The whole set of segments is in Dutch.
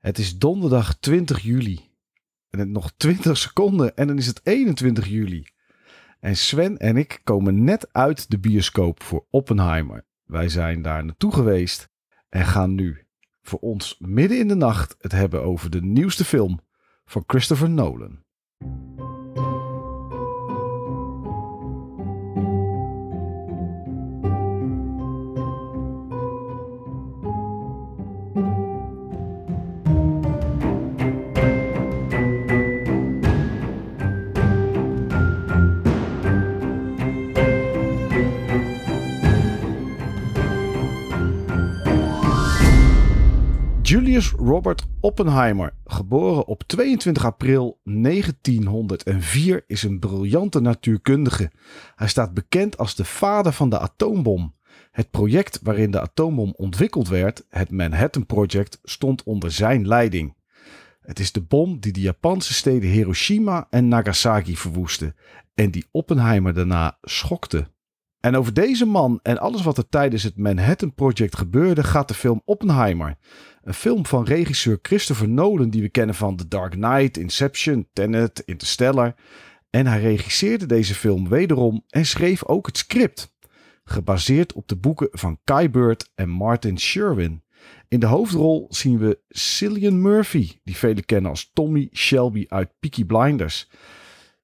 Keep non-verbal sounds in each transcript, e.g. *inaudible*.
Het is donderdag 20 juli. En het nog 20 seconden en dan is het 21 juli. En Sven en ik komen net uit de bioscoop voor Oppenheimer. Wij zijn daar naartoe geweest en gaan nu voor ons midden in de nacht het hebben over de nieuwste film van Christopher Nolan. Robert Oppenheimer, geboren op 22 april 1904, is een briljante natuurkundige. Hij staat bekend als de vader van de atoombom. Het project waarin de atoombom ontwikkeld werd, het Manhattan Project, stond onder zijn leiding. Het is de bom die de Japanse steden Hiroshima en Nagasaki verwoestte en die Oppenheimer daarna schokte. En over deze man en alles wat er tijdens het Manhattan Project gebeurde gaat de film Oppenheimer. Een film van regisseur Christopher Nolan die we kennen van The Dark Knight, Inception, Tenet, Interstellar. En hij regisseerde deze film wederom en schreef ook het script. Gebaseerd op de boeken van Kai Bird en Martin Sherwin. In de hoofdrol zien we Cillian Murphy, die velen kennen als Tommy Shelby uit Peaky Blinders.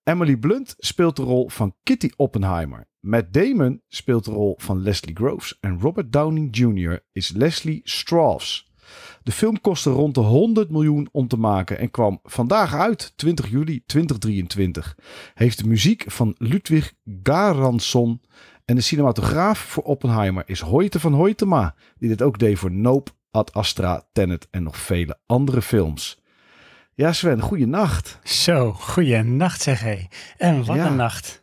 Emily Blunt speelt de rol van Kitty Oppenheimer. Matt Damon speelt de rol van Leslie Groves. En Robert Downing Jr. is Leslie Strauss. De film kostte rond de 100 miljoen om te maken en kwam vandaag uit, 20 juli 2023. Heeft de muziek van Ludwig Garanson en de cinematograaf voor Oppenheimer is Hoyte van Hoytema, die dit ook deed voor Nope, Ad Astra, Tenet en nog vele andere films. Ja, Sven, goeienacht. Zo, goeienacht zeg hé. En wat Ja. een nacht.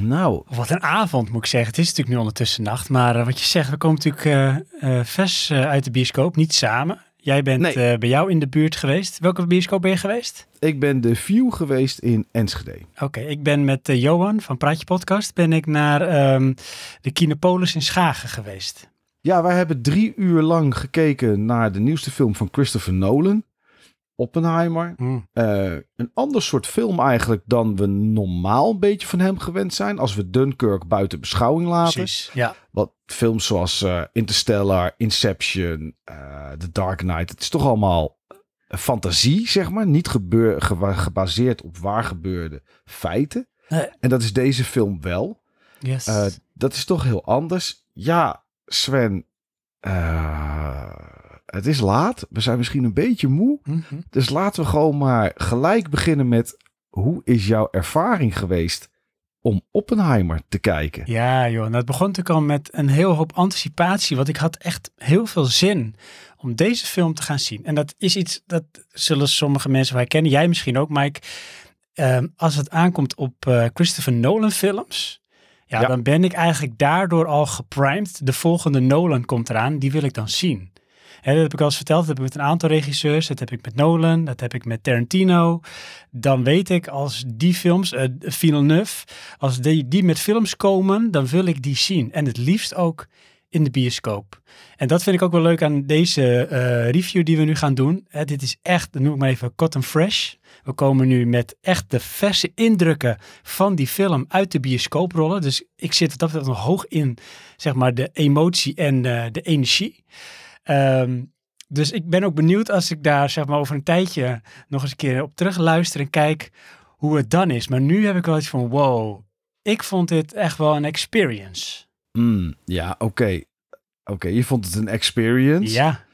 Nou, Wat een avond moet ik zeggen. Het is natuurlijk nu ondertussen nacht. Maar eh, wat je zegt, we komen natuurlijk eh, vers uit de bioscoop. Niet samen. Jij bent Nee. bij jou in de buurt geweest. Welke bioscoop ben je geweest? ik ben de View geweest in Enschede. Oké, ik ben met Johan van Praatje Podcast. Ben ik naar ehm, de Kinopolis in Schagen geweest. Ja, wij hebben drie uur lang gekeken naar de nieuwste film van Christopher Nolan. Oppenheimer. Mm. Een ander soort film eigenlijk dan we normaal een beetje van hem gewend zijn. Als we Dunkirk buiten beschouwing laten. Precies, ja. Wat films zoals eh, Interstellar, Inception, eh, The Dark Knight. Het is toch allemaal fantasie, zeg maar. Niet gebeur, ge- gebaseerd op waar gebeurde feiten. Nee. En dat is deze film wel. Yes. Dat is toch heel anders. Ja, Sven. eh, het is laat. We zijn misschien een beetje moe. Mhm. Dus laten we gewoon maar gelijk beginnen met... Hoe is jouw ervaring geweest om Oppenheimer te kijken? Ja, joh. Nou, het begon natuurlijk al met een heel hoop anticipatie. Want ik had echt heel veel zin om deze film te gaan zien. En dat is iets dat zullen sommige mensen wel herkennen. Jij misschien ook, Mike. Ehm, als het aankomt op eh, Christopher Nolan films. Ja, Ja. dan ben ik eigenlijk daardoor al geprimed. De volgende Nolan komt eraan. Die wil ik dan zien. Hè, dat heb ik al eens verteld. Dat heb ik met een aantal regisseurs. Dat heb ik met Nolan. Dat heb ik met Tarantino. Dan weet ik als die films, eh Villeneuve, als die, die met films komen, dan wil ik die zien. En het liefst ook in de bioscoop. En dat vind ik ook wel leuk aan deze eh, review die we nu gaan doen. Dit is echt, noem ik maar even cotton fresh. We komen nu met echt de verse indrukken van die film uit de bioscoop rollen. Dus ik zit dat nog hoog in, zeg maar, de emotie en eh, de energie. Ehm, dus ik ben ook benieuwd als ik daar, zeg maar, over een tijdje nog eens een keer op terug luister en kijk hoe het dan is. Maar nu heb ik wel iets van, wow, ik vond dit echt wel een experience. Hmm, ja, oké. Oké, je vond het een experience. Ja,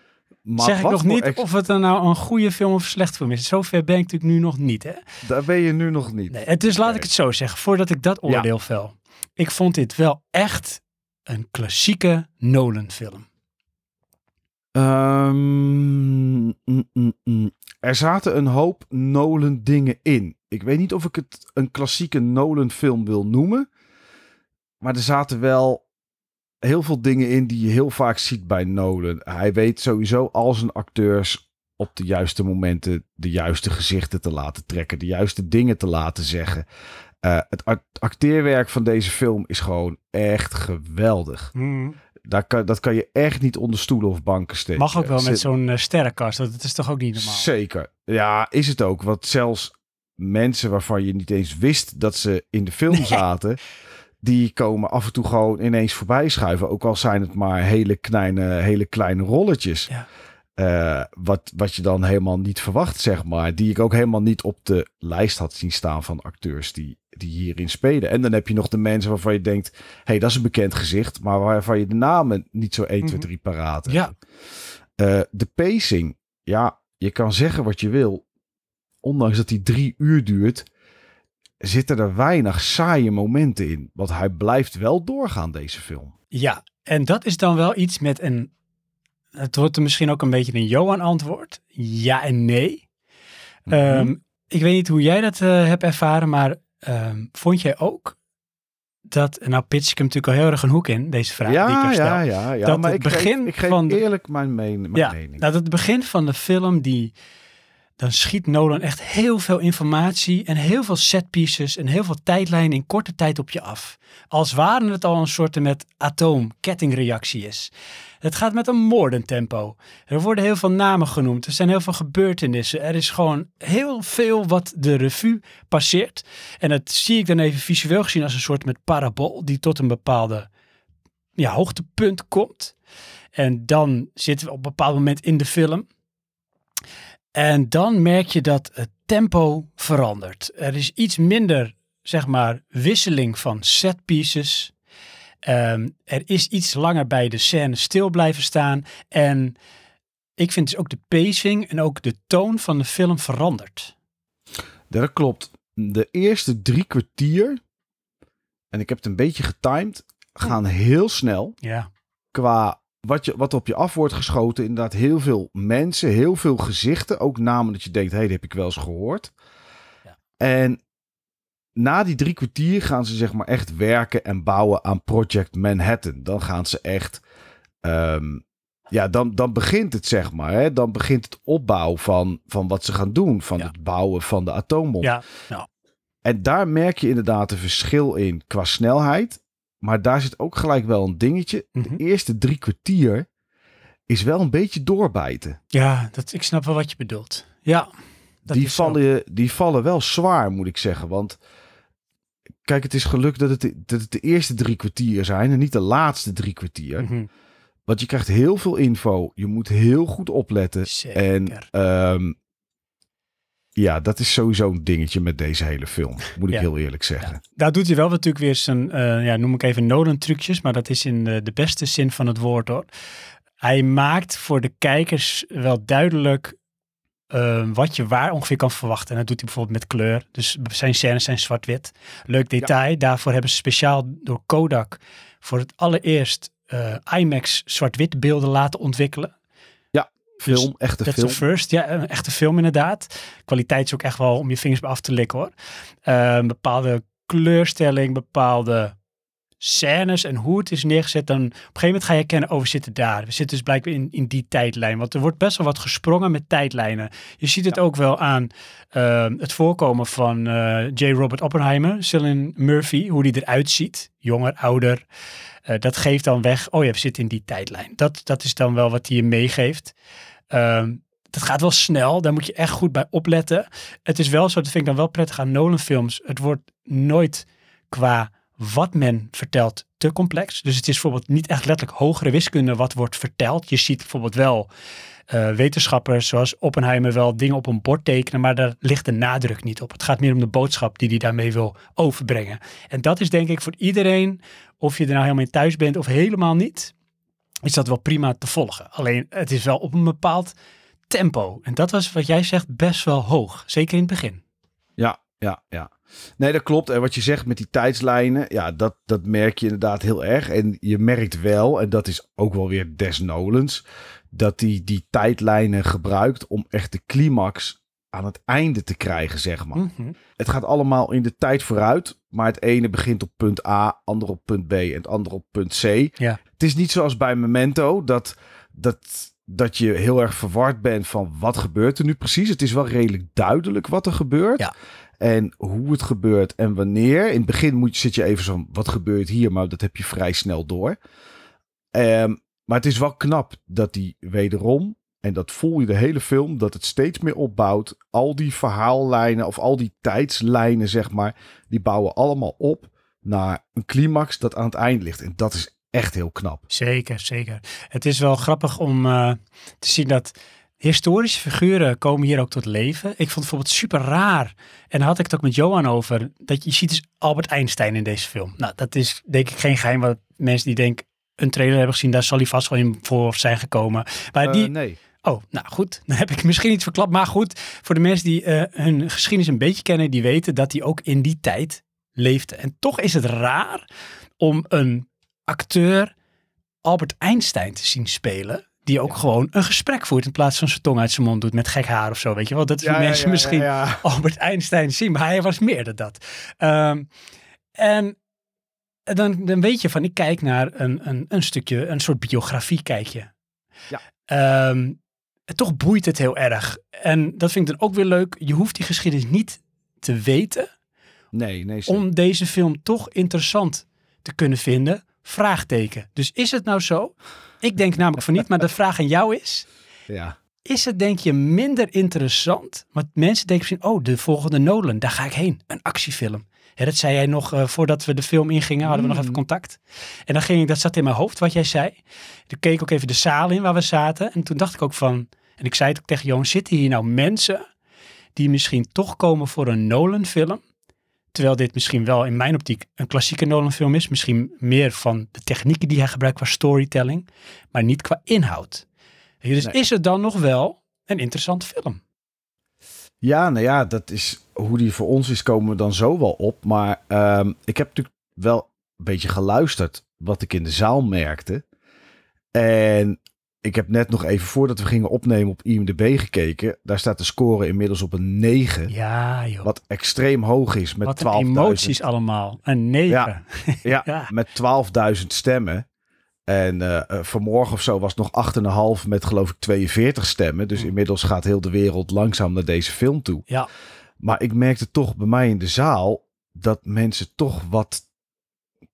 maar zeg ik nog niet of het dan nou een goede film of een slecht film is. Zover ben ik natuurlijk nu nog niet, hè. Daar ben je nu nog niet. Nee, het- dus laat ik het zo zeggen, voordat ik dat oordeel vel. Ik vond dit wel echt een klassieke Nolan film. Mm, mm, mm. Er zaten een hoop Nolan dingen in. Ik weet niet of ik het een klassieke Nolan film wil noemen. Maar er zaten wel heel veel dingen in die je heel vaak ziet bij Nolan. Hij weet sowieso al zijn acteurs op de juiste momenten de juiste gezichten te laten trekken. De juiste dingen te laten zeggen. Eh, het act- acteerwerk van deze film is gewoon echt geweldig. Daar kan, dat kan je echt niet onder stoelen of banken steken. Mag ook wel met zo'n eh, sterrenkast. Dat is toch ook niet normaal? Zeker. Ja, is het ook. Want zelfs mensen waarvan je niet eens wist dat ze in de film Nee. zaten, die komen af en toe gewoon ineens voorbij schuiven. Ook al zijn het maar hele kleine, hele kleine rolletjes. Ja. Eh, wat, wat je dan helemaal niet verwacht, zeg maar. Die ik ook helemaal niet op de lijst had zien staan van acteurs die, die hierin spelen. En dan heb je nog de mensen waarvan je denkt, hé, hey, dat is een bekend gezicht. Maar waarvan je de namen niet zo 1, 2, Mhm. 3 paraat hebt. Ja. Eh, de pacing, ja, je kan zeggen wat je wil. Ondanks dat die drie uur duurt, zitten er weinig saaie momenten in. Want hij blijft wel doorgaan, deze film. Ja, en dat is dan wel iets met een. Het wordt er misschien ook een beetje een Johan-antwoord. Ja en nee. Mhm. Ehm, ik weet niet hoe jij dat eh, hebt ervaren, maar ehm, vond jij ook dat. en Nou, pitch ik hem natuurlijk al heel erg een hoek in, deze vraag die ik heb stel. ja, ja, ja. Dat maar het ik geef, begin ik geef van de- eerlijk mijn, meen, mijn ja, mening. dat het begin van de film, die, dan schiet Nolan echt heel veel informatie en heel veel setpieces en heel veel tijdlijnen in korte tijd op je af. Als waren het al een soort met atoom-kettingreactie is. Het gaat met een moordend tempo. Er worden heel veel namen genoemd. Er zijn heel veel gebeurtenissen. Er is gewoon heel veel wat de revue passeert. En dat zie ik dan even visueel gezien als een soort met parabool die tot een bepaalde ja, hoogtepunt komt. En dan zitten we op een bepaald moment in de film. En dan merk je dat het tempo verandert. Er is iets minder, zeg maar, wisseling van set pieces. Ehm, er is iets langer bij de scène stil blijven staan. En ik vind dus ook de pacing en ook de toon van de film verandert. Dat klopt. De eerste drie kwartier, en ik heb het een beetje getimed, gaan heel snel. Ja, Qua wat, je, wat op je af wordt geschoten. Inderdaad, heel veel mensen, heel veel gezichten. Ook namen dat je denkt, hé, hey, dat heb ik wel eens gehoord. Ja. En na die drie kwartier gaan ze zeg maar echt werken en bouwen aan Project Manhattan. Dan gaan ze echt... ehm, ja, dan, dan begint het zeg maar. Hè? Dan begint het opbouw van, van wat ze gaan doen. Van Ja. het bouwen van de atoombom. ja, En daar merk je inderdaad een verschil in qua snelheid. Maar daar zit ook gelijk wel een dingetje. Mhm. De eerste drie kwartier is wel een beetje doorbijten. ja dat, ik snap wel wat je bedoelt. Ja, dat Die zo. vallen, die vallen wel zwaar, moet ik zeggen. Want kijk, het is gelukt dat het, dat het de eerste drie kwartier zijn en niet de laatste drie kwartier. Mhm. Want je krijgt heel veel info. Je moet heel goed opletten. Zeker. En ehm, ja, dat is sowieso een dingetje met deze hele film. Moet ik Ja. heel eerlijk zeggen. Daar doet hij wel natuurlijk weer zijn, eh, ja, noem ik even Nolan-trucjes, maar dat is in de, de beste zin van het woord hoor. Hij maakt voor de kijkers wel duidelijk eh, wat je waar ongeveer kan verwachten. En dat doet hij bijvoorbeeld met kleur. Dus zijn scènes zijn zwart-wit. Leuk detail. Daarvoor hebben ze speciaal door Kodak voor het allereerst eh, IMAX zwart-wit beelden laten ontwikkelen. Film, echte film. first. Ja, een echte film inderdaad. Kwaliteit is ook echt wel om je vingers bij af te likken hoor. Een bepaalde kleurstelling, bepaalde scènes en hoe het is neergezet. Dan op een gegeven moment ga je herkennen, oh we zitten daar. We zitten dus blijkbaar in, in die tijdlijn. Want er wordt best wel wat gesprongen met tijdlijnen. Je ziet het ook wel aan eh, het voorkomen van eh, J. Robert Oppenheimer, Cillian Murphy, hoe die eruit ziet. Jonger, ouder. Eh, dat geeft dan weg, oh ja, we zitten in die tijdlijn. Dat, dat is dan wel wat hij je meegeeft. Ehm, dat gaat wel snel, daar moet je echt goed bij opletten. Het is wel zo, dat vind ik dan wel prettig aan Nolan films. Het wordt nooit qua wat men vertelt te complex. Dus het is bijvoorbeeld niet echt letterlijk hogere wiskunde wat wordt verteld. Je ziet bijvoorbeeld wel eh, wetenschappers zoals Oppenheimer wel dingen op een bord tekenen, maar daar ligt de nadruk niet op. Het gaat meer om de boodschap die hij daarmee wil overbrengen. En dat is denk ik voor iedereen, of je er nou helemaal in thuis bent of helemaal niet, is dat wel prima te volgen. Alleen het is wel op een bepaald tempo. En dat was wat jij zegt best wel hoog, zeker in het begin. Ja, ja, ja. Nee, dat klopt. En wat je zegt met die tijdslijnen, ja, dat, dat merk je inderdaad heel erg. En je merkt wel, en dat is ook wel weer des Nolans, dat hij die tijdlijnen gebruikt om echt de climax aan het einde te krijgen, zeg maar. Mhm. Het gaat allemaal in de tijd vooruit, maar het ene begint op punt A, ander op punt B en het andere op punt C. Ja. Het is niet zoals bij Memento dat, dat, dat je heel erg verward bent van wat gebeurt er nu precies. Het is wel redelijk duidelijk wat er gebeurt. Ja. En hoe het gebeurt en wanneer. In het begin moet, zit je even zo, wat gebeurt hier? Maar dat heb je vrij snel door. Ehm, maar het is wel knap dat die wederom, en dat voel je de hele film, dat het steeds meer opbouwt. Al die verhaallijnen of al die tijdslijnen, zeg maar, die bouwen allemaal op naar een climax dat aan het eind ligt. En dat is echt heel knap. Zeker, zeker. Het is wel grappig om uh, te zien dat historische figuren komen hier ook tot leven. Ik vond het bijvoorbeeld super raar. En daar had ik het ook met Johan over. Dat je, ziet dus Albert Einstein in deze film. Nou, dat is denk ik geen geheim wat mensen die denken een trailer hebben gezien, daar zal hij vast wel in voor zijn gekomen. Maar Uh, die, nee. Oh, nou goed. *laughs* Dan heb ik misschien iets verklapt. Maar goed, voor de mensen die uh, hun geschiedenis een beetje kennen, die weten dat hij ook in die tijd leefde. En toch is het raar om een acteur Albert Einstein te zien spelen. Die ook ja. gewoon een gesprek voert in plaats van zijn tong uit zijn mond doet met gek haar of zo. Weet je wel, dat is ja, mensen ja, misschien Albert Einstein zien, maar hij was meer dan dat. Um, en dan, dan weet je van, ik kijk naar een, een, een stukje, een soort biografie kijk je. Ja. Um, toch boeit het heel erg. En dat vind ik dan ook weer leuk. Je hoeft die geschiedenis niet te weten. Nee, nee. Zeker. Om deze film toch interessant te kunnen vinden. Vraagteken. Dus is het nou zo? Ik denk namelijk van niet, maar de vraag aan jou is. Ja. Is het denk je minder interessant? Want mensen denken misschien, oh, de volgende Nolan, daar ga ik heen. Een actiefilm. Ja, dat zei jij nog uh, voordat we de film ingingen, hadden we mm. nog even contact. En dan ging ik, dat zat in mijn hoofd wat jij zei. Toen keek ik ook even de zaal in waar we zaten. En toen dacht ik ook van, en ik zei het ook tegen Johan, zitten hier nou mensen die misschien toch komen voor een Nolan film? Terwijl dit misschien wel in mijn optiek een klassieke Nolan film is. Misschien meer van de technieken die hij gebruikt qua storytelling. Maar niet qua inhoud. Dus nee. is het dan nog wel een interessante film? Ja, nou ja, dat is hoe die voor ons is, komen we dan zo wel op. Maar um, ik heb natuurlijk wel een beetje geluisterd wat ik in de zaal merkte. En ik heb net nog even voordat we gingen opnemen op IMDb gekeken. Daar staat de score inmiddels op een 9. Ja, joh. Wat extreem hoog is met 12.000. Wat emoties allemaal. Een 9. Ja, *laughs* ja, ja. met 12.000 stemmen. En uh, uh, vanmorgen of zo was het nog 8,5 met geloof ik 42 stemmen. Dus mm. inmiddels gaat heel de wereld langzaam naar deze film toe. Ja. Maar ik merkte toch bij mij in de zaal dat mensen toch wat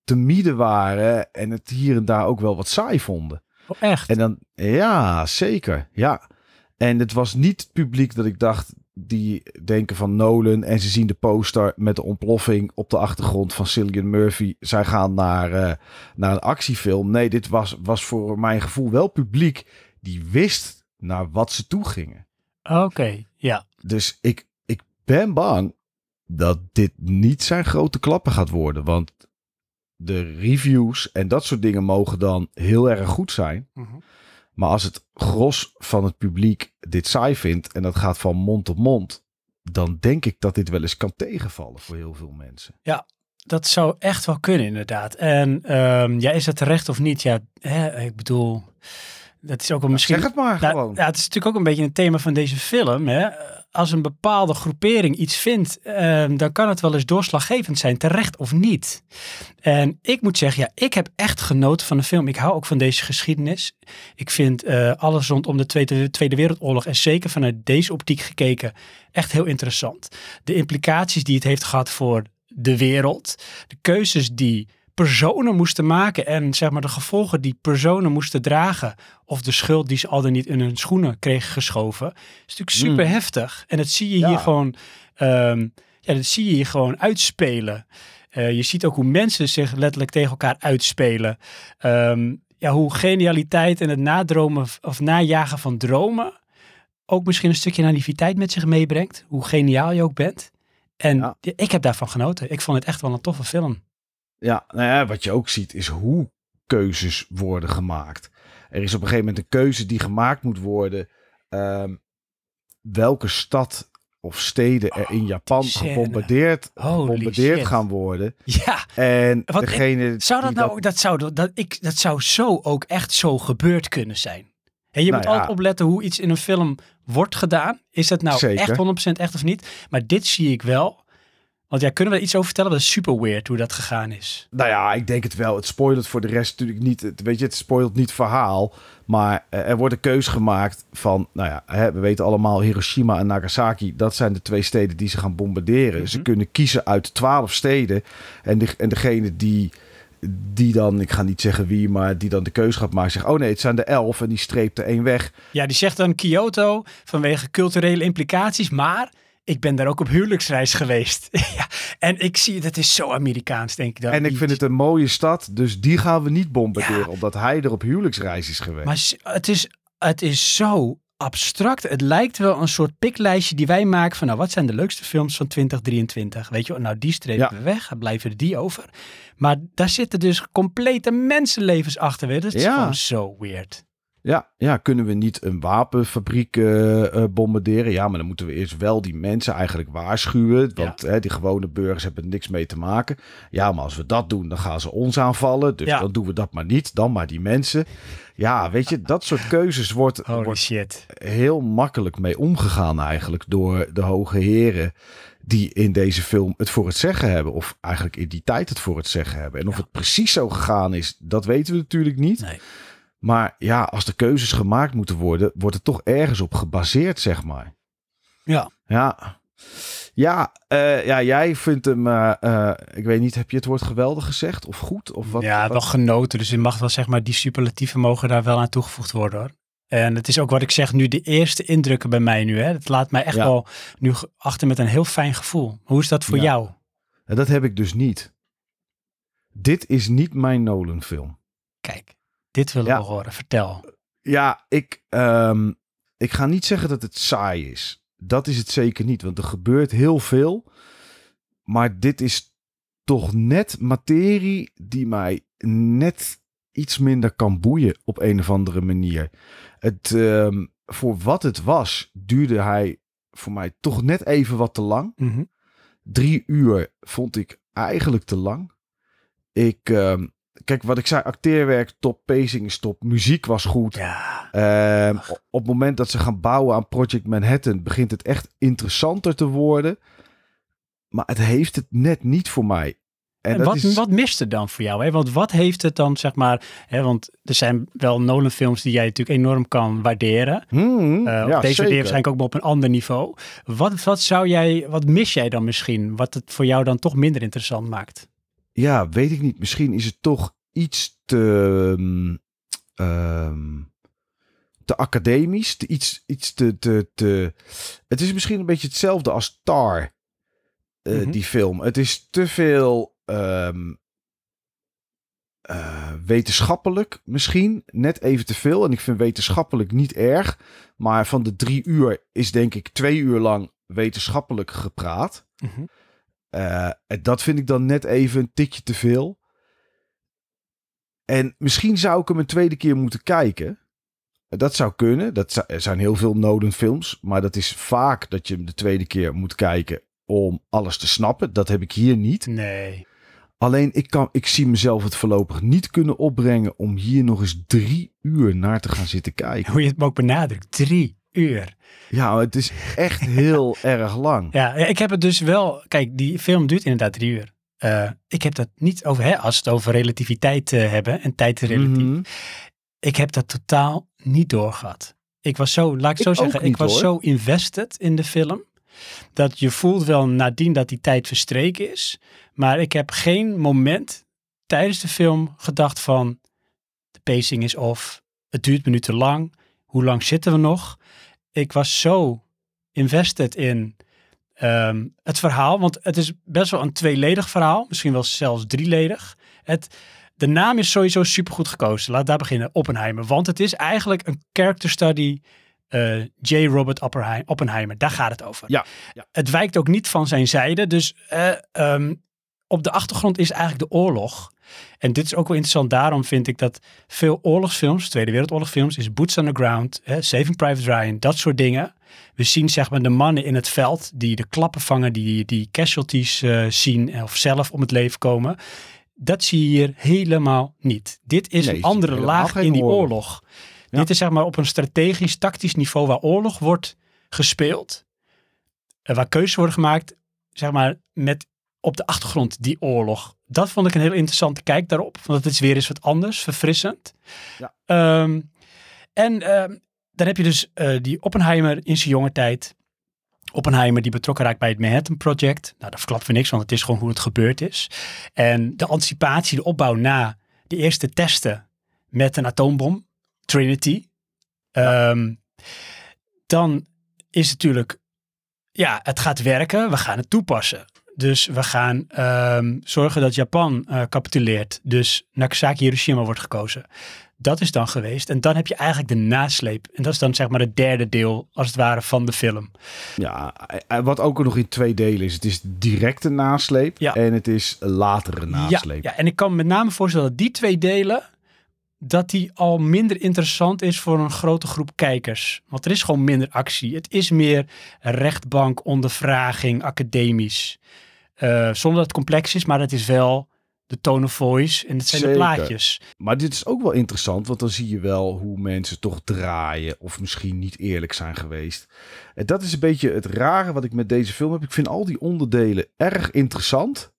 timide waren. En het hier en daar ook wel wat saai vonden. Oh, echt? En dan, ja, zeker. Ja. En het was niet het publiek dat ik dacht, die denken van Nolan en ze zien de poster met de ontploffing op de achtergrond van Cillian Murphy. Zij gaan naar, uh, naar een actiefilm. Nee, dit was, was voor mijn gevoel wel publiek die wist naar wat ze toe gingen. Oké, okay, ja. Dus ik, ik ben bang dat dit niet zijn grote klappen gaat worden. Want de reviews en dat soort dingen mogen dan heel erg goed zijn. Mm -hmm. Maar als het gros van het publiek dit saai vindt en dat gaat van mond tot mond, dan denk ik dat dit wel eens kan tegenvallen voor heel veel mensen. Ja, dat zou echt wel kunnen inderdaad. En um, ja, is dat terecht of niet? Ja, hè, ik bedoel, dat is ook wel misschien... Zeg het maar nou, gewoon. Ja, het is natuurlijk ook een beetje een thema van deze film. Hè? Als een bepaalde groepering iets vindt, um, dan kan het wel eens doorslaggevend zijn, terecht of niet. En ik moet zeggen, ja, ik heb echt genoten van de film. Ik hou ook van deze geschiedenis. Ik vind uh, alles rondom de Tweede Wereldoorlog, en zeker vanuit deze optiek gekeken, echt heel interessant. De implicaties die het heeft gehad voor de wereld, de keuzes die personen moesten maken en zeg maar de gevolgen die personen moesten dragen of de schuld die ze al dan niet in hun schoenen kregen geschoven, is natuurlijk super mm. heftig. En dat zie je ja. hier gewoon, um, ja, dat zie je hier gewoon uitspelen. Uh, je ziet ook hoe mensen zich letterlijk tegen elkaar uitspelen. Um, ja, hoe genialiteit en het nadromen of najagen van dromen ook misschien een stukje naïviteit met zich meebrengt. Hoe geniaal je ook bent. En ja. ik heb daarvan genoten. Ik vond het echt wel een toffe film. Ja, nou ja, wat je ook ziet is hoe keuzes worden gemaakt. Er is op een gegeven moment een keuze die gemaakt moet worden. Um, welke stad of steden er in Japan oh, gebombardeerd, gebombardeerd gaan worden. Ja. En Wat, degene. Zou dat nou, dat, dat, zou, dat, ik, dat zou zo ook echt zo gebeurd kunnen zijn. En je nou moet ja. altijd opletten hoe iets in een film wordt gedaan. Is dat nou Zeker. echt 100% echt of niet? Maar dit zie ik wel. Want ja, kunnen we er iets over vertellen? Dat is super weird hoe dat gegaan is. Nou ja, ik denk het wel. Het spoilt voor de rest natuurlijk niet. Het, weet je, het spoilt niet verhaal. Maar uh, er wordt een keus gemaakt van, nou ja, hè, we weten allemaal Hiroshima en Nagasaki. Dat zijn de twee steden die ze gaan bombarderen. Mm -hmm. Ze kunnen kiezen uit twaalf steden. En, de, en degene die die dan, ik ga niet zeggen wie, maar die dan de keuze gaat maken. Zegt, oh nee, het zijn de elf en die streept er één weg. Ja, die zegt dan Kyoto vanwege culturele implicaties, maar ik ben daar ook op huwelijksreis geweest. *laughs* ja, en ik zie, dat is zo Amerikaans, denk ik dan. En ik vind het een mooie stad, dus die gaan we niet bombarderen, Ja. omdat hij er op huwelijksreis is geweest. Maar het is, het is zo abstract. Het lijkt wel een soort piklijstje die wij maken van, nou, wat zijn de leukste films van 2023? Weet je, nou, die strepen Ja. we weg, dan blijven die over. Maar daar zitten dus complete mensenlevens achter. Weet je. Dat is Ja. gewoon zo weird. Ja, ja, kunnen we niet een wapenfabriek eh, eh, bombarderen? Ja, maar dan moeten we eerst wel die mensen eigenlijk waarschuwen. Want hè, die gewone burgers hebben er niks mee te maken. Ja, maar als we dat doen, dan gaan ze ons aanvallen. Dus Ja. dan doen we dat maar niet. Dan maar die mensen. Ja, weet je, dat soort keuzes wordt, Holy wordt shit. heel makkelijk mee omgegaan eigenlijk door de hoge heren die in deze film het voor het zeggen hebben. Of eigenlijk in die tijd het voor het zeggen hebben. En of Ja. het precies zo gegaan is, dat weten we natuurlijk niet. Nee. Maar ja, als de keuzes gemaakt moeten worden, wordt het toch ergens op gebaseerd, zeg maar. Ja. Ja, ja, eh, ja jij vindt hem, eh, eh, ik weet niet, heb je het woord geweldig gezegd of goed? Of wat, ja, wat- wel genoten. Dus je mag wel zeg maar, die superlatieven mogen daar wel aan toegevoegd worden hoor. En het is ook wat ik zeg nu, de eerste indrukken bij mij nu. Hè. Het laat mij echt Ja. wel nu achter met een heel fijn gevoel. Hoe is dat voor Ja. jou? Dat heb ik dus niet. Dit is niet mijn Nolan film. Kijk, dit willen Ja. we horen. Vertel. Ja, ik, ehm, ik ga niet zeggen dat het saai is. Dat is het zeker niet, want er gebeurt heel veel. Maar dit is toch net materie die mij net iets minder kan boeien op een of andere manier. Het, ehm, voor wat het was, duurde hij voor mij toch net even wat te lang. Mhm. Drie uur vond ik eigenlijk te lang. Ik, ehm, kijk, wat ik zei, acteerwerk top, pacing is top, muziek was goed. Ja, Ehm, op het moment dat ze gaan bouwen aan Project Manhattan, begint het echt interessanter te worden. Maar het heeft het net niet voor mij. En, wat, is, wat mist er dan voor jou? Hè? Want wat heeft het dan, zeg maar... Hè, want er zijn wel Nolan-films die jij natuurlijk enorm kan waarderen. Hmm, Eh, ja, deze zeker. waarschijnlijk ook maar op een ander niveau. Wat, wat zou jij, wat mis jij dan misschien? Wat het voor jou dan toch minder interessant maakt? Ja, weet ik niet. Misschien is het toch iets te, ehm, ehm, te academisch. Te, iets iets te, te, te... Het is misschien een beetje hetzelfde als Tar, eh, Mhm. die film. Het is te veel ehm, eh, wetenschappelijk misschien. Net even te veel. En ik vind wetenschappelijk niet erg. Maar van de drie uur is denk ik twee uur lang wetenschappelijk gepraat. Eh, en dat vind ik dan net even een tikje te veel. En misschien zou ik hem een tweede keer moeten kijken. Dat zou kunnen. Dat er zijn heel veel Nolan films. Maar dat is vaak dat je hem de tweede keer moet kijken om alles te snappen. Dat heb ik hier niet. Nee. Alleen ik, kan, ik zie mezelf het voorlopig niet kunnen opbrengen om hier nog eens drie uur naar te gaan zitten kijken. Hoe je het ook benadrukt. Drie uur. Ja, het is echt heel *laughs* erg lang. Ja, ik heb het dus wel... Kijk, die film duurt inderdaad drie uur. Eh, ik heb dat niet over... Hè, als we het over relativiteit eh, hebben en tijd relatief. Mhm. Ik heb dat totaal niet doorgehad. Ik was zo, laat ik, Ik zo zeggen, ik was hoor. zo invested in de film. Dat je voelt wel nadien dat die tijd verstreken is. Maar ik heb geen moment tijdens de film gedacht van... De pacing is off. Het duurt me nu te lang. Hoe lang zitten we nog? Ik was zo invested in ehm, het verhaal. Want het is best wel een tweeledig verhaal. Misschien wel zelfs drieledig. Het, de naam is sowieso supergoed gekozen. Laat daar beginnen. Oppenheimer. Want het is eigenlijk een character study. eh, J. Robert Oppenhei- Oppenheimer. Daar gaat het over. Ja, ja. Het wijkt ook niet van zijn zijde. Dus eh, ehm, op de achtergrond is eigenlijk de oorlog. En dit is ook wel interessant. Daarom vind ik dat veel oorlogsfilms, Tweede Wereldoorlogfilms, is Boots on the Ground, hè, Saving Private Ryan, dat soort dingen. We zien zeg maar de mannen in het veld die de klappen vangen, die, die casualties eh, zien of zelf om het leven komen. Dat zie je hier helemaal niet. Dit is Nee, een andere laag in die oorlog. oorlog. Ja. Dit is zeg maar op een strategisch, tactisch niveau waar oorlog wordt gespeeld. Waar keuzes worden gemaakt, zeg maar, met op de achtergrond die oorlog. Dat vond ik een heel interessante kijk daarop. Want het is weer eens wat anders, verfrissend. Ja. Ehm, en ehm, dan heb je dus eh, die Oppenheimer in zijn jonge tijd. Oppenheimer die betrokken raakt bij het Manhattan Project. Nou, daar verklappen we niks, want het is gewoon hoe het gebeurd is. En de anticipatie, de opbouw na de eerste testen met een atoombom, Trinity. Ehm, dan is het natuurlijk, ja, het gaat werken, we gaan het toepassen. Dus we gaan ehm, zorgen dat Japan eh, capituleert. Dus Nagasaki Hiroshima wordt gekozen. Dat is dan geweest. En dan heb je eigenlijk de nasleep. En dat is dan zeg maar het derde deel, als het ware, van de film. Ja, en wat ook nog in twee delen is. Het is directe nasleep Ja. en het is latere nasleep. Ja, ja, en ik kan me met name voorstellen dat die twee delen, dat die al minder interessant is voor een grote groep kijkers. Want er is gewoon minder actie. Het is meer rechtbank, ondervraging, academisch. Eh, zonder dat het complex is, maar het is wel de tone of voice en het zijn de plaatjes. Maar dit is ook wel interessant, want dan zie je wel hoe mensen toch draaien of misschien niet eerlijk zijn geweest. En dat is een beetje het rare wat ik met deze film heb. Ik vind al die onderdelen erg interessant,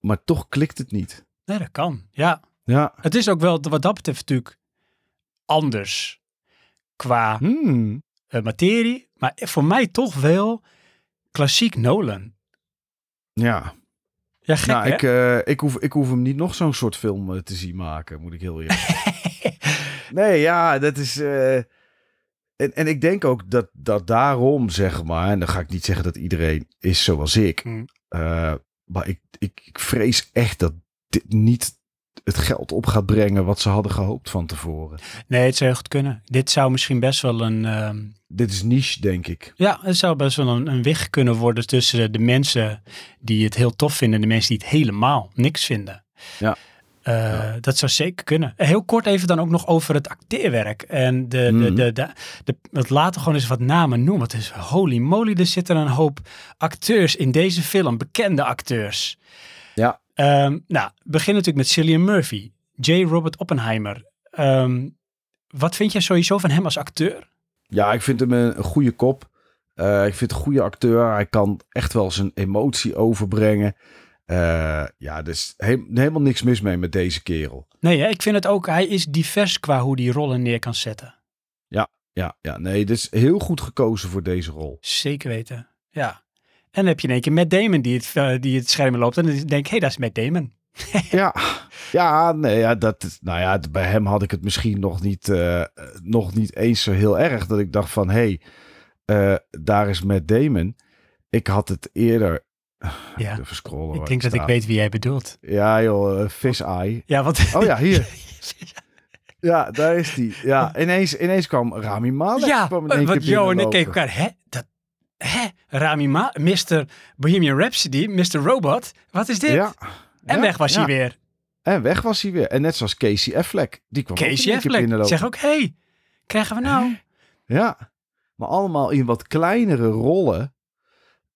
maar toch klikt het niet. Nee, dat kan. Ja, Ja, het is ook wel wat dat betreft natuurlijk anders qua hmm. eh, materie. Maar voor mij toch wel klassiek Nolan. ja. Ja, gek nou, ik, eh, ik, hoef, ik hoef hem niet nog zo'n soort film eh, te zien maken, moet ik heel eerlijk zeggen. *laughs* Nee, ja, dat is. en, en ik denk ook dat, dat daarom, zeg maar, en dan ga ik niet zeggen dat iedereen is zoals ik. Hmm. maar ik, ik, ik vrees echt dat dit niet het geld op gaat brengen wat ze hadden gehoopt van tevoren. Nee, het zou heel goed kunnen. Dit zou misschien best wel een... ehm, Dit is niche, denk ik. ja, het zou best wel een, een weg kunnen worden tussen de mensen die het heel tof vinden en de mensen die het helemaal niks vinden. Ja. Eh, Ja. Dat zou zeker kunnen. Heel kort even dan ook nog over het acteerwerk. En de, de, Mhm. de, de, de, het later gewoon eens wat namen noemen. Het is holy moly, er zitten een hoop acteurs in deze film. Bekende acteurs. Ja. Ehm, nou, we beginnen natuurlijk met Cillian Murphy. J. Robert Oppenheimer. Ehm, wat vind jij sowieso van hem als acteur? Ja, ik vind hem een, een goede kop. Eh, ik vind het een goede acteur. Hij kan echt wel zijn emotie overbrengen. Eh, ja, dus he- helemaal niks mis mee met deze kerel. Nee, hè? ik vind het ook, hij is divers qua hoe die rollen neer kan zetten. Ja, ja, nee, dus heel goed gekozen voor deze rol. Zeker weten, ja. En dan heb je in één keer Matt Damon die het, eh, die het scherm loopt. En dan denk ik, hé, hey, dat is Matt Damon. *laughs* Ja, ja, nee, ja, dat, nou ja, bij hem had ik het misschien nog niet, eh, nog niet eens zo heel erg. Dat ik dacht van, hé, hey, eh, daar is Matt Damon. Ik had het eerder... *sighs* Ja, Even scrollen. ik denk dat ik weet wie jij bedoelt. Ja joh, Fish Eye. Ja, want... Oh ja, hier. *laughs* Ja, daar is die. Ja, ineens, ineens kwam Rami Malek. ja, kwam in één want Jo en ik keken elkaar, hè? Dat, hè? Rami Ma, Mr. Bohemian Rhapsody, Mr. Robot, wat is dit? Ja. en Ja, weg was ja. hij weer. En weg was hij weer. En net zoals Casey Affleck. Die kwam ook in Casey keer Affleck. binnenlopen. Zeg ook, hé, hey, krijgen we nou? Ja. Maar allemaal in wat kleinere rollen.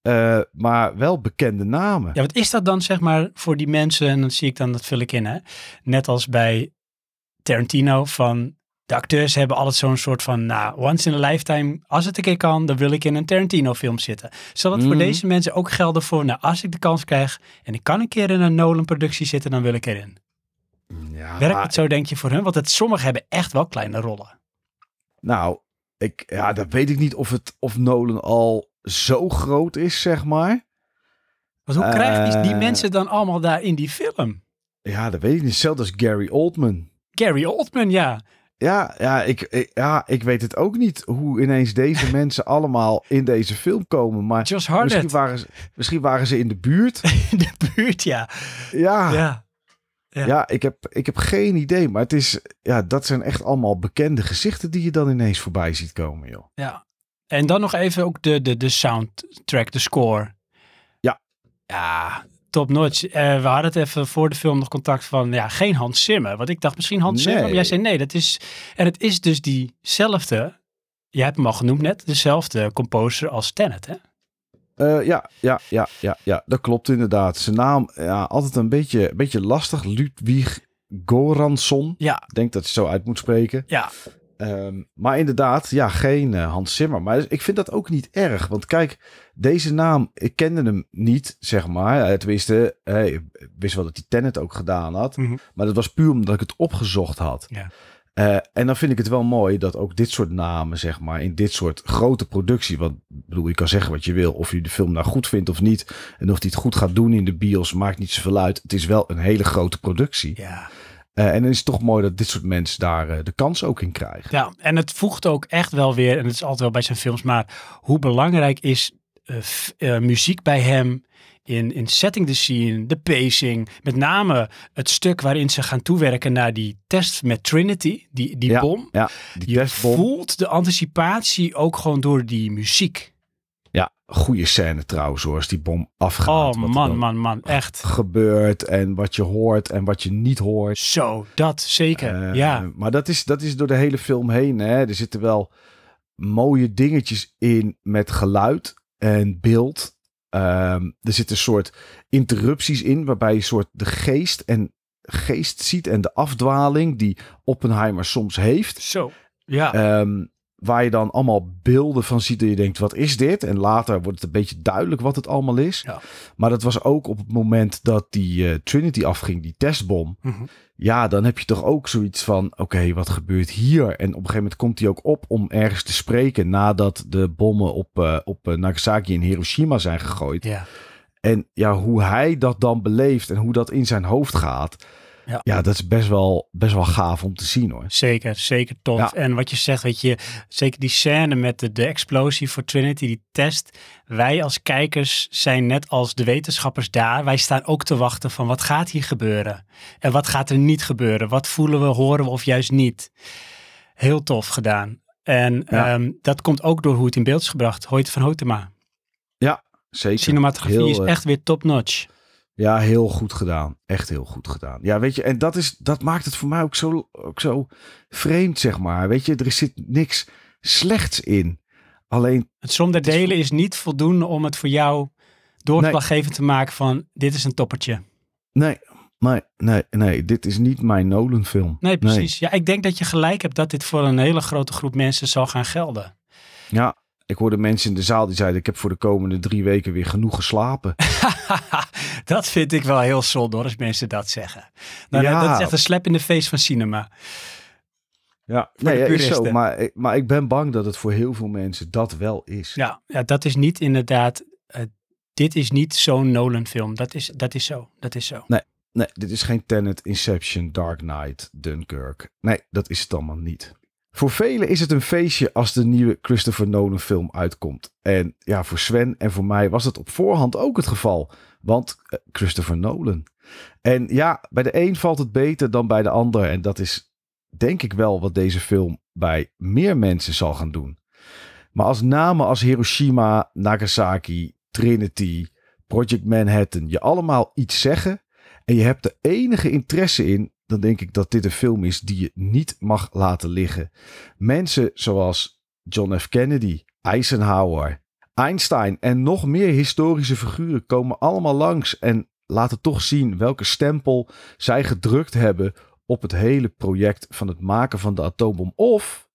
eh, maar wel bekende namen. Ja, wat is dat dan zeg maar voor die mensen, en dan zie ik dan, dat vul ik in hè, net als bij Tarantino van de acteurs hebben altijd zo'n soort van, nou, once in a lifetime, als het een keer kan, dan wil ik in een Tarantino film zitten. Zal het voor Mhm. deze mensen ook gelden voor, nou, als ik de kans krijg en ik kan een keer in een Nolan productie zitten, dan wil ik erin. Ja, Werkt het zo denk je voor hun? Want het, sommigen hebben echt wel kleine rollen. Nou, ik, ja, dat weet ik niet of, het, of Nolan al zo groot is, zeg maar. Want hoe krijgen die, die Eh. mensen dan allemaal daar in die film? Ja, dat weet ik niet. Hetzelfde als Gary Oldman. Gary Oldman, ja. Ja, ja, ik, ik- ja, ik weet het ook niet hoe ineens deze *laughs* mensen allemaal in deze film komen. Maar Josh misschien waren, ze, misschien waren ze in de buurt. *laughs* in de buurt, ja. Ja, ja. Ja, Ja. ik, heb, ik heb geen idee. Maar het is, ja, dat zijn echt allemaal bekende gezichten die je dan ineens voorbij ziet komen, joh. Ja. En dan nog even ook de, de, de soundtrack, de score. Ja. Ja, top notch. Eh, we hadden het even voor de film nog contact van, ja, geen Hans Zimmer. Want ik dacht misschien Hans Zimmer. Maar jij zei nee, dat is... En het is dus diezelfde, je hebt hem al genoemd net, dezelfde composer als Tenet, hè? Eh, ja, ja, ja, ja, ja, dat klopt inderdaad. Zijn naam, ja, altijd een beetje, beetje lastig. Ludwig Goransson. Ja, Ik denk dat je zo uit moet spreken. ja. Ehm, maar inderdaad, ja, geen eh, Hans Zimmer. Maar ik vind dat ook niet erg. Want kijk, deze naam, ik kende hem niet, zeg maar. Eh, Tenminste, eh, ik wist wel dat hij Tenet ook gedaan had. Mhm. Maar dat was puur omdat ik het opgezocht had. Ja. En dan vind ik het wel mooi dat ook dit soort namen, zeg maar, in dit soort grote productie. Want bedoel, je kan zeggen wat je wil, of je de film nou goed vindt of niet. En of die het goed gaat doen in de bios, maakt niet zoveel uit. Het is wel een hele grote productie. Ja. Eh, en dan is het toch mooi dat dit soort mensen daar eh, de kans ook in krijgen. ja, en het voegt ook echt wel weer, en het is altijd wel bij zijn films, maar hoe belangrijk is eh, f- muziek bij hem in, in setting the scene, de pacing, met name het stuk waarin ze gaan toewerken naar die test met Trinity, die, die Ja, bom. Ja, die Je testbom. voelt de anticipatie ook gewoon door die muziek. Ja, goede scène trouwens hoor, als die bom afgaat. Oh man, man, man, echt. Gebeurt en wat je hoort en wat je niet hoort. Zo, dat zeker. Eh, ja, Maar dat is, dat is door de hele film heen. Hè? Er zitten wel mooie dingetjes in met geluid en beeld. Ehm, er zitten een soort interrupties in waarbij je een soort de geest en geest ziet en de afdwaling die Oppenheimer soms heeft. zo. Ja, Ehm, waar je dan allemaal beelden van ziet en je denkt, wat is dit? En later wordt het een beetje duidelijk wat het allemaal is. Ja. Maar dat was ook op het moment dat die eh, Trinity afging, die testbom. Mhm. Ja, dan heb je toch ook zoiets van, oké, wat gebeurt hier? En op een gegeven moment komt hij ook op om ergens te spreken nadat de bommen op, eh, op eh, Nagasaki en Hiroshima zijn gegooid. ja. En ja, hoe hij dat dan beleeft en hoe dat in zijn hoofd gaat. Ja. Ja, dat is best wel, best wel gaaf om te zien hoor. Zeker, zeker tof. Ja. En wat je zegt, weet je, zeker die scène met de, de explosie voor Trinity, die test. Wij als kijkers zijn net als de wetenschappers daar. Wij staan ook te wachten van wat gaat hier gebeuren? En wat gaat er niet gebeuren? Wat voelen we, horen we of juist niet? Heel tof gedaan. En Ja. ehm, dat komt ook door hoe het in beeld is gebracht. Hoyt van Hotema. Zeker. Cinematografie Heel, is eh, echt weer top-notch. Ja, heel goed gedaan. Echt heel goed gedaan. Ja, weet je, en dat, is, dat maakt het voor mij ook zo, ook zo vreemd, zeg maar. Weet je, er zit niks slechts in. Alleen, Het som der is delen is niet voldoende om het voor jou doorslaggevend te maken van dit is een toppertje. nee, nee, nee, nee, dit is niet mijn Nolan-film. Nee, precies. Ja, ik denk dat je gelijk hebt dat dit voor een hele grote groep mensen zal gaan gelden. Ja, ik hoorde mensen in de zaal die zeiden, ik heb voor de komende drie weken weer genoeg geslapen. *laughs* dat vind ik wel heel zonde hoor, als mensen dat zeggen. Nou, Ja. Dat is echt een slap in de face van cinema. Ja, nee, ja, is zo. Maar, ik- maar ik ben bang dat het voor heel veel mensen dat wel is. Ja, ja dat is niet inderdaad, eh, dit is niet zo'n Nolan film. Dat is, dat is zo, dat is zo. Nee, dit is geen Tenet, Inception, Dark Knight, Dunkirk. Nee, dat is het allemaal niet. Voor velen is het een feestje als de nieuwe Christopher Nolan film uitkomt. En ja, voor Sven en voor mij was het op voorhand ook het geval. Want eh, Christopher Nolan. En ja, bij de een valt het beter dan bij de ander. En dat is denk ik wel wat deze film bij meer mensen zal gaan doen. Maar als namen als Hiroshima, Nagasaki, Trinity, Project Manhattan je allemaal iets zeggen en je hebt er enige interesse in, dan denk ik dat dit een film is die je niet mag laten liggen. Mensen zoals John F. Kennedy, Eisenhower, Einstein en nog meer historische figuren komen allemaal langs en laten toch zien welke stempel zij gedrukt hebben op het hele project van het maken van de atoombom. Of,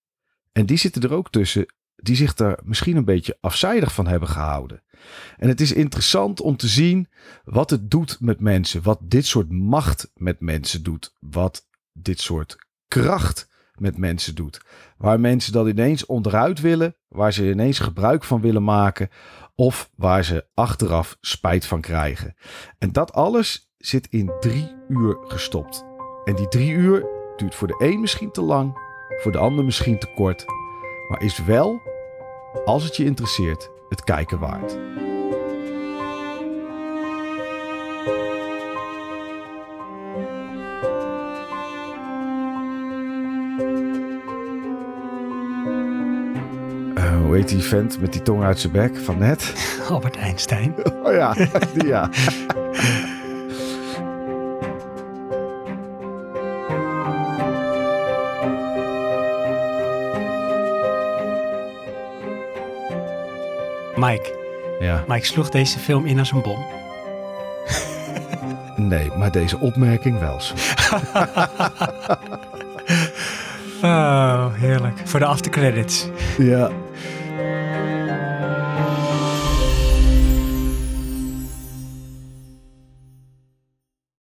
en die zitten er ook tussen, die zich daar misschien een beetje afzijdig van hebben gehouden. En het is interessant om te zien wat het doet met mensen. Wat dit soort macht met mensen doet. Wat dit soort kracht met mensen doet. Waar mensen dan ineens onderuit willen. Waar ze ineens gebruik van willen maken. Of waar ze achteraf spijt van krijgen. En dat alles zit in drie uur gestopt. En die drie uur duurt voor de een misschien te lang. Voor de ander misschien te kort. Maar is wel, als het je interesseert, het kijken waard. Eh, hoe heet die vent met die tong uit zijn bek van net? *laughs* Albert Einstein. Oh ja, die ja. *laughs* Mike. Ja, Mike sloeg deze film in als een bom. *laughs* nee, maar deze opmerking wel. *laughs* Oh, heerlijk. Voor de aftercredits. Ja,